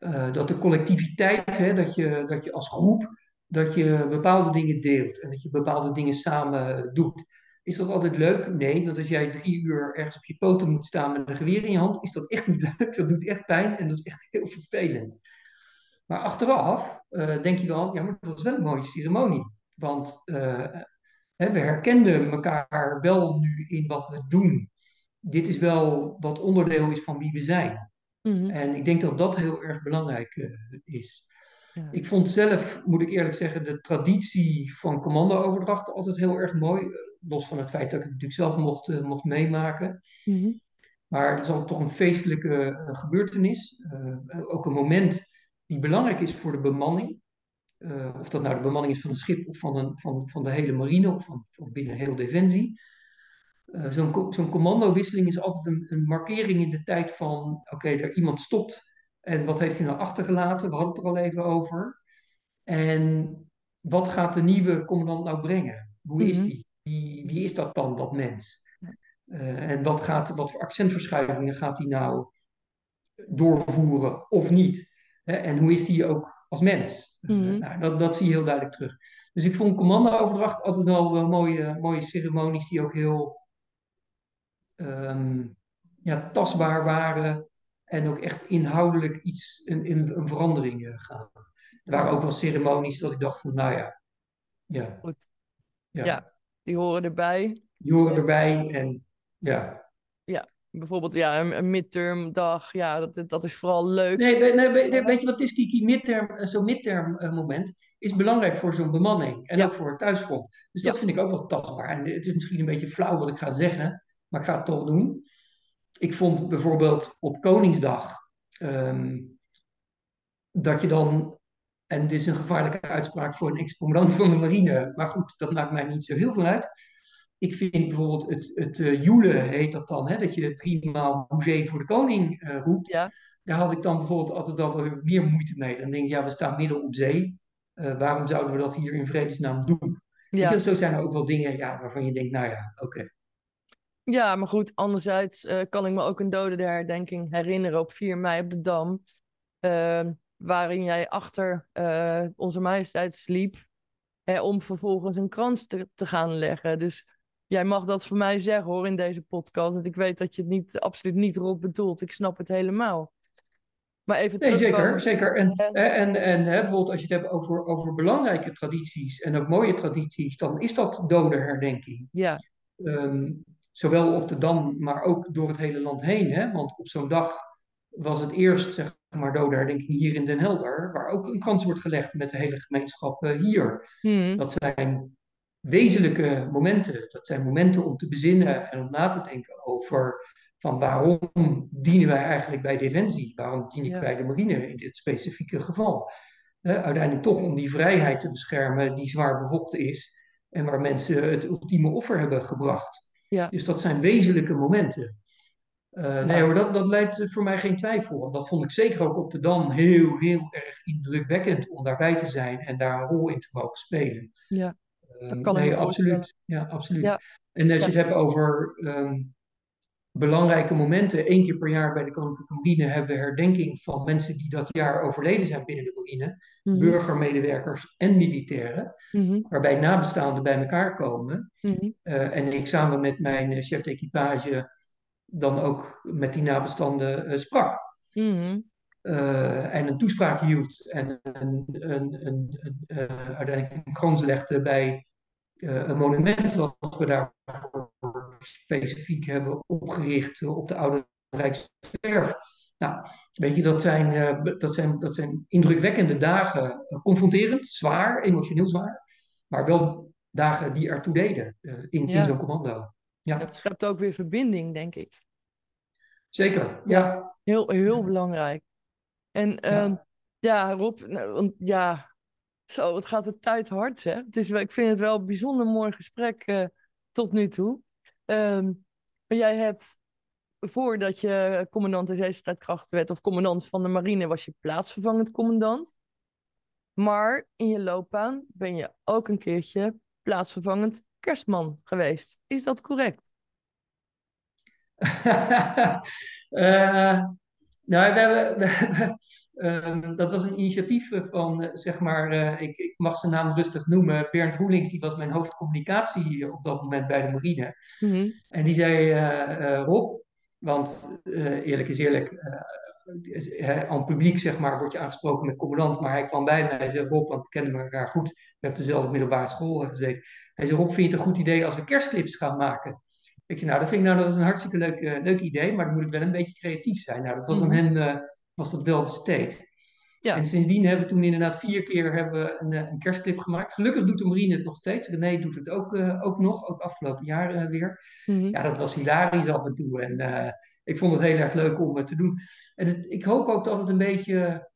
B: uh, dat de collectiviteit, hè, dat, je, dat je als groep, dat je bepaalde dingen deelt en dat je bepaalde dingen samen doet. Is dat altijd leuk? Nee, want als jij drie uur ergens op je poten moet staan met een geweer in je hand, is dat echt niet leuk. Dat doet echt pijn en dat is echt heel vervelend. Maar achteraf uh, denk je dan, ja, maar dat was wel een mooie ceremonie. Want uh, hè, we herkenden elkaar wel nu in wat we doen. Dit is wel wat onderdeel is van wie we zijn.
A: Mhm.
B: En ik denk dat dat heel erg belangrijk uh, is.
A: Ja.
B: Ik vond zelf, moet ik eerlijk zeggen, de traditie van commandooverdracht altijd heel erg mooi. Los van het feit dat ik het natuurlijk zelf mocht, uh, mocht meemaken.
A: Mhm.
B: Maar het is altijd toch een feestelijke uh, gebeurtenis. ook een moment die belangrijk is voor de bemanning. of dat nou de bemanning is van een schip of van, een, van, van de hele marine of van, van binnen heel Defensie. Uh, Zo'n zo commandowisseling is altijd een, een, markering in de tijd van, oké, okay, er iemand stopt en wat heeft hij nou achtergelaten? We hadden het er al even over. En wat gaat de nieuwe commandant nou brengen? Hoe is die? Wie, wie is dat dan, dat mens? Uh, en wat, gaat, wat voor accentverschuivingen gaat hij nou doorvoeren of niet? Hè? En hoe is die ook als mens?
A: Mhm.
B: Uh, nou, dat, dat zie je heel duidelijk terug. Dus ik vond commandooverdracht altijd wel, wel mooie, mooie ceremonies die ook heel um, ja, tastbaar waren en ook echt inhoudelijk iets, in een verandering uh, gaan. Er waren ook wel ceremonies dat ik dacht van, nou ja, ja.
A: Goed.
B: Ja,
A: ja die horen erbij.
B: Die horen erbij en ja.
A: Ja, bijvoorbeeld ja, een, een midterm dag, ja, dat, dat is vooral leuk.
B: Nee, nee, nee weet je wat het is, Kiki? Midterm, zo'n midterm uh, moment is belangrijk voor zo'n bemanning en
A: Ja.
B: ook voor het thuisfront. Dus dat
A: Ja.
B: vind ik ook wel tastbaar. En het is misschien een beetje flauw wat ik ga zeggen, maar ik ga het toch doen. Ik vond bijvoorbeeld op Koningsdag ehm, dat je dan, en dit is een gevaarlijke uitspraak voor een ex-commandant van de marine, maar goed, dat maakt mij niet zo heel veel uit. Ik vind bijvoorbeeld het, het uh, joelen, heet dat dan, hè, dat je driemaal hoezee voor de koning uh, roept.
A: Ja.
B: Daar had ik dan bijvoorbeeld altijd wel meer moeite mee. Dan denk ik, ja, we staan midden op zee. Uh, waarom zouden we dat hier in vredesnaam doen?
A: Ja.
B: Je, zo zijn er ook wel dingen ja, waarvan je denkt, nou ja, oké. Okay.
A: Ja, maar goed, anderzijds kan ik me ook een dode herdenking herinneren op 4 mei op de Dam. Waarin jij achter uh, onze majesteit sliep. Hè, om vervolgens een krans te, te, gaan leggen. Dus jij mag dat voor mij zeggen hoor in deze podcast. Want ik weet dat je het niet, absoluut niet erop bedoelt. Ik snap het helemaal. Maar even
B: nee,
A: terug.
B: zeker, zeker. En, en, en, en hè, bijvoorbeeld als je het hebt over, over belangrijke tradities en ook mooie tradities, dan is dat dode herdenking.
A: Ja.
B: Um, zowel op de Dam, maar ook door het hele land heen. Hè? Want op zo'n dag was het eerst, zeg maar, dode herdenking hier in Den Helder, waar ook een kans wordt gelegd met de hele gemeenschap uh, hier.
A: Hmm.
B: Dat zijn wezenlijke momenten. Dat zijn momenten om te bezinnen en om na te denken over van waarom dienen wij eigenlijk bij Defensie? Waarom dien ik
A: Ja.
B: bij de marine in dit specifieke geval? Uh, uiteindelijk toch om die vrijheid te beschermen die zwaar bevochten is en waar mensen het ultieme offer hebben gebracht.
A: Ja.
B: Dus dat zijn wezenlijke momenten. Uh, nee hoor, dat, dat leidt voor mij geen twijfel. Dat vond ik zeker ook op de Dam heel, heel erg indrukwekkend om daarbij te zijn en daar een rol in te mogen spelen.
A: Ja,
B: Um,
A: kan
B: nee,
A: me voorstellen.
B: absoluut. Ja, absoluut.
A: Ja.
B: En als je het hebt over um, belangrijke momenten, één keer per jaar bij de Koninklijke Marine hebben we herdenking van mensen die dat jaar overleden zijn binnen de marine,
A: Mhm.
B: burgermedewerkers en militairen,
A: Mhm.
B: waarbij nabestaanden bij elkaar komen.
A: Mhm.
B: Uh, en ik samen met mijn chef d'equipage dan ook met die nabestanden uh, sprak.
A: Mhm.
B: Uh, en een toespraak hield en een, een, een, een, uh, uiteindelijk een krans legde bij uh, een monument wat we daarvoor specifiek hebben opgericht op de Oude Rijkswerf. Nou, weet je, dat zijn, dat zijn, dat zijn indrukwekkende dagen, confronterend, zwaar, emotioneel zwaar, maar wel dagen die ertoe deden in,
A: Ja.
B: in zo'n commando. Ja,
A: Het schept ook weer verbinding, denk ik.
B: zeker. Ja.
A: Heel, heel belangrijk. En
B: Ja.
A: ehm, ja, Rob, nou, want ja, zo, het gaat de tijd hard, hè? Het is, ik vind het wel een bijzonder mooi gesprek eh, tot nu toe. Ehm, maar jij hebt, voordat je commandant der zeestrijdkrachten werd, of commandant van de marine, was je plaatsvervangend commandant. Maar in je loopbaan ben je ook een keertje plaatsvervangend kerstman geweest. Is dat correct?
B: Eh, nou, we hebben, we hebben, ehm, dat was een initiatief van, eh, zeg maar, eh, ik, ik mag zijn naam rustig noemen, Bernd Roelink, die was mijn hoofdcommunicatie op dat moment bij de marine.
A: Mhm.
B: En die zei, Rob, Want uh, eerlijk is eerlijk, uh, aan het publiek zeg maar, word je aangesproken met commandant. Maar hij kwam bij mij en zei: Rob, want we kennen elkaar goed. We hebben dezelfde middelbare school gezeten. Hij zei: Rob, vind je het een goed idee als we kerstclips gaan maken? Ik zei: Nou, dat vind ik nou dat is een hartstikke leuk, leuk idee, maar dan moet het wel een beetje creatief zijn. Nou, dat was aan hem was dat wel besteed. Ja. En sindsdien hebben we toen inderdaad vier keer hebben we een, een kerstclip gemaakt. Gelukkig doet de Marine het nog steeds. René doet het ook, uh, ook nog, ook afgelopen jaar uh, weer. Mm -hmm. Ja, dat was hilarisch af en toe. En uh, ik vond het heel erg leuk om het te doen. En het, ik hoop ook dat het een beetje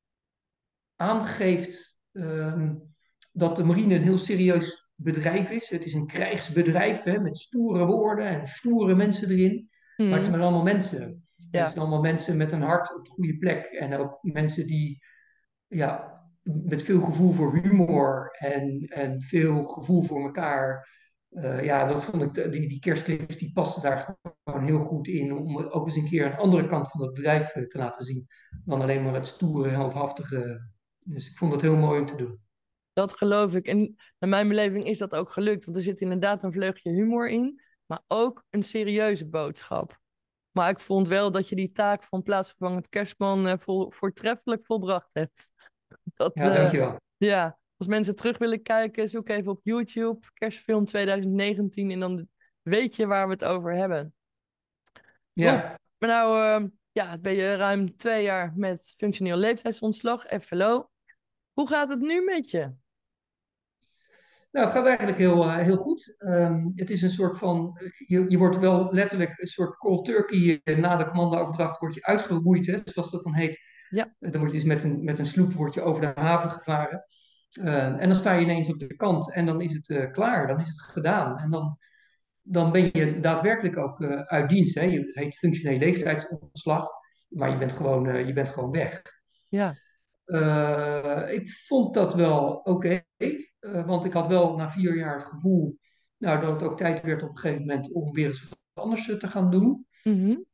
B: aangeeft um, dat de Marine een heel serieus bedrijf is. Het is een krijgsbedrijf hè, met stoere woorden en stoere mensen erin. Mm -hmm. Maar het zijn allemaal mensen. Ja. Het zijn allemaal mensen met een hart op de goede plek. En ook mensen die ja, met veel gevoel voor humor en, en veel gevoel voor elkaar. Uh, ja, dat vond ik, die, die kerstclips die pasten daar gewoon heel goed in. Om ook eens een keer een andere kant van het bedrijf eh, te laten zien. Dan alleen maar het stoere, heldhaftige. Dus ik vond het heel mooi om te doen.
A: Dat geloof ik. En naar mijn beleving is dat ook gelukt. Want er zit inderdaad een vleugje humor in. Maar ook een serieuze boodschap. Maar ik vond wel dat je die taak van plaatsvervangend kerstman vol, voortreffelijk volbracht hebt.
B: Dat, ja, uh, dankjewel.
A: Ja, als mensen terug willen kijken, zoek even op YouTube, kerstfilm 2019, en dan weet je waar we het over hebben.
B: Ja.
A: Goed, maar nou, uh, ja, ben je ruim twee jaar met functioneel leeftijdsontslag, FLO. Hoe gaat het nu met je?
B: Nou, het gaat eigenlijk heel, uh, heel goed. Um, het is een soort van, je, je wordt wel letterlijk een soort cold turkey na de commandooverdracht word je uitgeroeid, hè, zoals dat dan heet.
A: Ja.
B: Dan word je dus met een, met een sloep word je over de haven gevaren. Uh, en dan sta je ineens op de kant en dan is het uh, klaar, dan is het gedaan. En dan, dan ben je daadwerkelijk ook uh, uit dienst. Hè? Het heet functioneel leeftijdsontslag, maar je bent gewoon, je bent gewoon weg.
A: Ja.
B: ik vond dat wel oké, okay, want ik had wel na vier jaar het gevoel nou, dat het ook tijd werd op een gegeven moment om weer eens wat anders te gaan doen.
A: Mm -hmm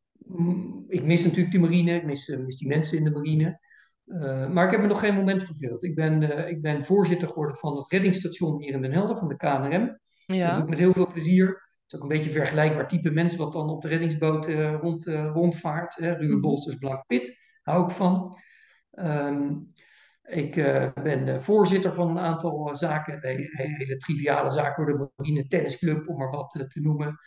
B: ik mis natuurlijk de marine, ik mis, mis die mensen in de marine. Uh, maar ik heb me nog geen moment verveeld. Ik ben, uh, ik ben voorzitter geworden van het reddingsstation hier in Den Helder, van de KNRM.
A: Ja.
B: Dat doe ik met heel veel plezier. Het is ook een beetje vergelijkbaar type mensen wat dan op de reddingsboot uh, rond, rondvaart. Hè. Ruwe mhm. Bolsters, Blank Pit, hou ik van. Um, ik ben voorzitter van een aantal zaken, hele, hele triviale zaken, de marine tennisclub, om maar wat te noemen.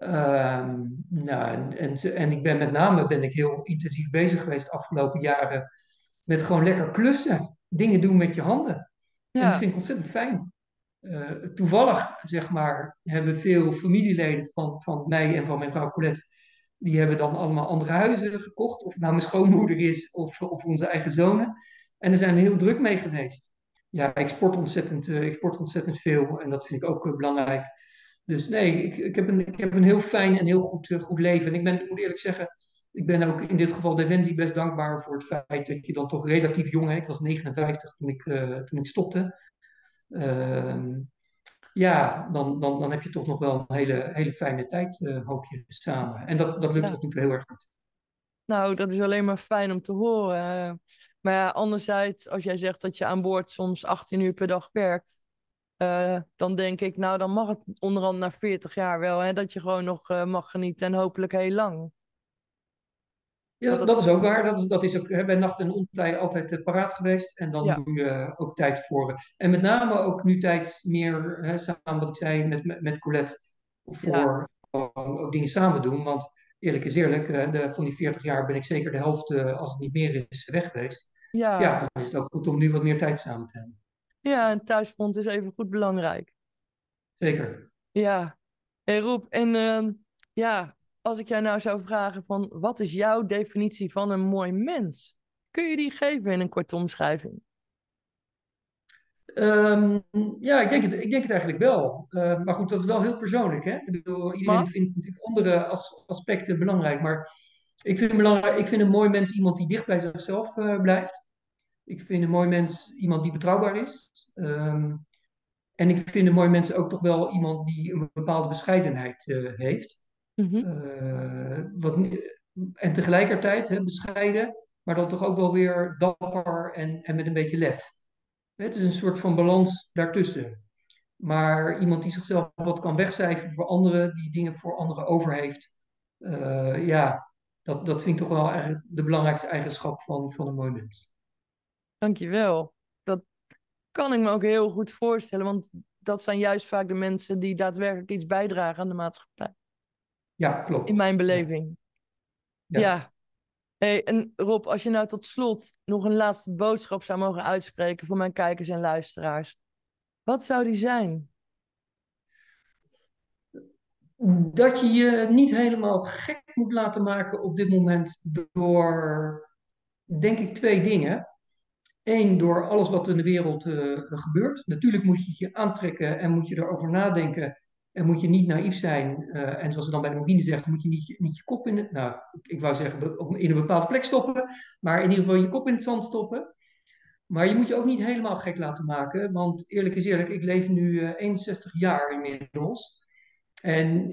B: Ehm, nou, en, en, en, ik ben met name ben ik heel intensief bezig geweest de afgelopen jaren met gewoon lekker klussen. Dingen doen met je handen. Ja. En dat vind ik ontzettend fijn. Uh, toevallig, zeg maar, hebben veel familieleden van, van mij en van mijn vrouw Colette, die hebben dan allemaal andere huizen gekocht. Of het nou mijn schoonmoeder is of, of onze eigen zonen. En daar zijn we heel druk mee geweest. Ja, ik sport ontzettend, uh, ik sport ontzettend veel en dat vind ik ook uh, belangrijk. Dus nee, ik, ik, heb een, ik heb een heel fijn en heel goed, uh, goed leven. En ik ben, moet eerlijk zeggen, ik ben ook in dit geval Defensie best dankbaar voor het feit dat je dan toch relatief jong, hè, ik was 59 toen ik, uh, toen ik stopte. Uh, ja, dan, dan, dan heb je toch nog wel een hele, hele fijne tijd, uh, hoop je, samen. En dat, dat lukt ja. tot nu toe heel erg goed.
A: Nou, dat is alleen maar fijn om te horen. Maar ja, anderzijds, als jij zegt dat je aan boord soms 18 uur per dag werkt, uh, dan denk ik, nou, dan mag het onderhand na 40 jaar wel, hè, dat je gewoon nog uh, mag genieten en hopelijk heel lang.
B: Ja, dat, dat is ook waar. Dat is, dat is ook hè, bij nacht en ontij altijd uh, paraat geweest. En dan ja. doe je ook tijd voor. En met name ook nu tijd meer, hè, samen wat ik zei met, met, met Colette, voor ja. ook dingen samen doen. Want eerlijk is eerlijk, de, van die 40 jaar ben ik zeker de helft, als het niet meer is, weg geweest.
A: Ja.
B: ja, dan is het ook goed om nu wat meer tijd samen te hebben.
A: Ja, een thuisfront is even goed belangrijk.
B: Zeker.
A: Ja. Hey Roep, en uh, ja, als ik jou nou zou vragen van wat is jouw definitie van een mooi mens? Kun je die geven in een korte omschrijving?
B: Um, ja, ik denk, het, ik denk het eigenlijk wel. Uh, maar goed, dat is wel heel persoonlijk. Hè? Ik bedoel, iedereen vindt natuurlijk andere as, aspecten belangrijk. Maar ik vind, belangrijk, ik vind een mooi mens iemand die dicht bij zichzelf uh, blijft. Ik vind een mooi mens iemand die betrouwbaar is. Um, en ik vind een mooi mens ook toch wel iemand die een bepaalde bescheidenheid uh, heeft.
A: Mm -hmm.
B: uh, wat, en tegelijkertijd hè, bescheiden, maar dan toch ook wel weer dapper en, en met een beetje lef. Het is een soort van balans daartussen. Maar iemand die zichzelf wat kan wegcijferen voor anderen, die dingen voor anderen over heeft. ja, dat, dat vind ik toch wel eigenlijk de belangrijkste eigenschap van, van een mooi mens.
A: Dankjewel. Dat kan ik me ook heel goed voorstellen, want dat zijn juist vaak de mensen die daadwerkelijk iets bijdragen aan de maatschappij.
B: Ja, klopt.
A: In mijn beleving. Ja. ja. Hey, en Rob, als je nou tot slot nog een laatste boodschap zou mogen uitspreken voor mijn kijkers en luisteraars, wat zou die zijn?
B: Dat je je niet helemaal gek moet laten maken op dit moment door, denk ik, twee dingen. Eén, door alles wat er in de wereld uh, gebeurt. Natuurlijk moet je je aantrekken en moet je erover nadenken. En moet je niet naïef zijn. Uh, en zoals ze dan bij de marine zegt, moet je niet, niet je kop in het... Nou, ik wou zeggen in een bepaalde plek stoppen. Maar in ieder geval je kop in het zand stoppen. Maar je moet je ook niet helemaal gek laten maken. Want eerlijk is eerlijk, ik leef nu uh, 61 jaar inmiddels. En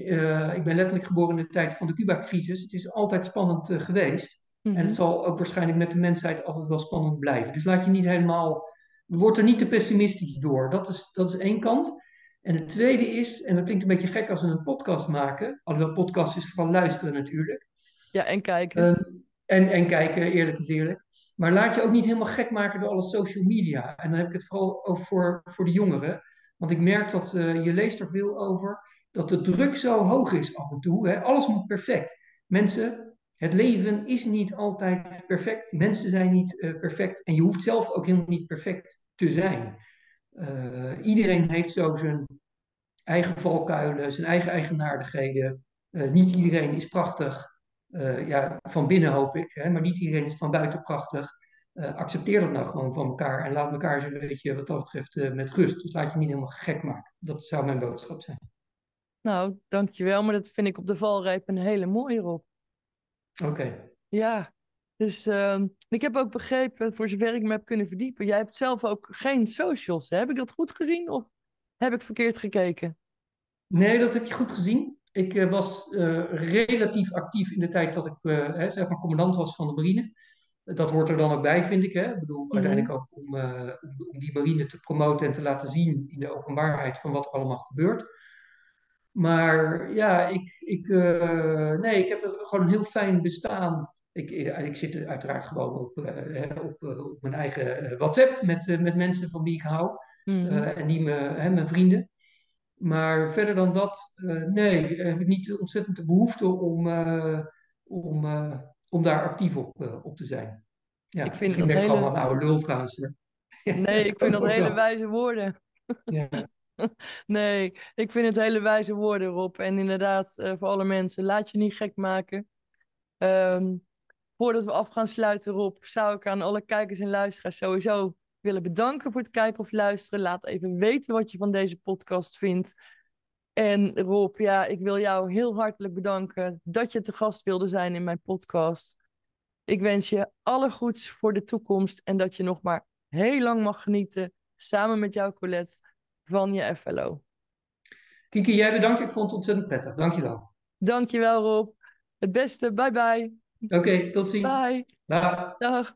B: ik ben letterlijk geboren in de tijd van de Cuba-crisis. Het is altijd spannend geweest. En het mhm. zal ook waarschijnlijk met de mensheid altijd wel spannend blijven. Dus laat je niet helemaal, word er niet te pessimistisch door. Dat is, dat is één kant. En het tweede is, en dat klinkt een beetje gek als we een podcast maken, alhoewel podcast is vooral luisteren natuurlijk.
A: Ja, en kijken.
B: Ehm, en, en kijken, eerlijk is eerlijk. Maar laat je ook niet helemaal gek maken door alle social media. En dan heb ik het vooral over voor, voor de jongeren. Want ik merk dat uh, je leest er veel over, dat de druk zo hoog is af en toe. Hè? Alles moet perfect. Mensen, het leven is niet altijd perfect. Mensen zijn niet uh, perfect. En je hoeft zelf ook helemaal niet perfect te zijn. Uh, iedereen heeft zo zijn eigen valkuilen, zijn eigen eigenaardigheden. Uh, niet iedereen is prachtig. ja, van binnen hoop ik. Hè, maar niet iedereen is van buiten prachtig. accepteer dat nou gewoon van elkaar. En laat elkaar zo'n beetje wat dat betreft met rust. Dus laat je niet helemaal gek maken. Dat zou mijn boodschap zijn.
A: Nou, dankjewel. Maar dat vind ik op de valreep een hele mooie, Rob.
B: Oké.
A: Ja, dus uh, ik heb ook begrepen, voor zover ik me heb kunnen verdiepen, jij hebt zelf ook geen socials. Hè? Heb ik dat goed gezien of heb ik verkeerd gekeken?
B: Nee, dat heb je goed gezien. Ik uh, was uh, relatief actief in de tijd dat ik uh, hè, zeg maar commandant was van de marine. Dat hoort er dan ook bij, vind ik. Hè? Ik bedoel, mm -hmm. uiteindelijk ook om, om, om, die marine te promoten en te laten zien in de openbaarheid van wat er allemaal gebeurt. Maar ja, ik, ik, uh, nee, ik heb gewoon een heel fijn bestaan. Ik, ik zit uiteraard gewoon op, uh, op, op mijn eigen WhatsApp met, met mensen van wie ik hou. Mm. en die me, hè, mijn vrienden. Maar verder dan dat, nee, heb ik niet ontzettend de behoefte om, om, om daar actief op, op te zijn. Ja, ik vind dat hele... gewoon een oude lul trouwens.
A: Nee, ik vind dat hele wijze woorden. Ja. nee, ik vind het hele wijze woorden, Rob. En inderdaad, uh, voor alle mensen, laat je niet gek maken. Um, voordat we af gaan sluiten, Rob, zou ik aan alle kijkers en luisteraars sowieso willen bedanken voor het kijken of luisteren. Laat even weten wat je van deze podcast vindt. En Rob, ja, ik wil jou heel hartelijk bedanken dat je te gast wilde zijn in mijn podcast. Ik wens je alle goeds voor de toekomst en dat je nog maar heel lang mag genieten samen met jouw Colette van je FLO.
B: Kiki, jij bedankt. Ik vond het ontzettend prettig. Dankjewel.
A: Dankjewel Rob. Het beste. Bye bye.
B: Oké, tot ziens.
A: Bye.
B: Dag.
A: Dag.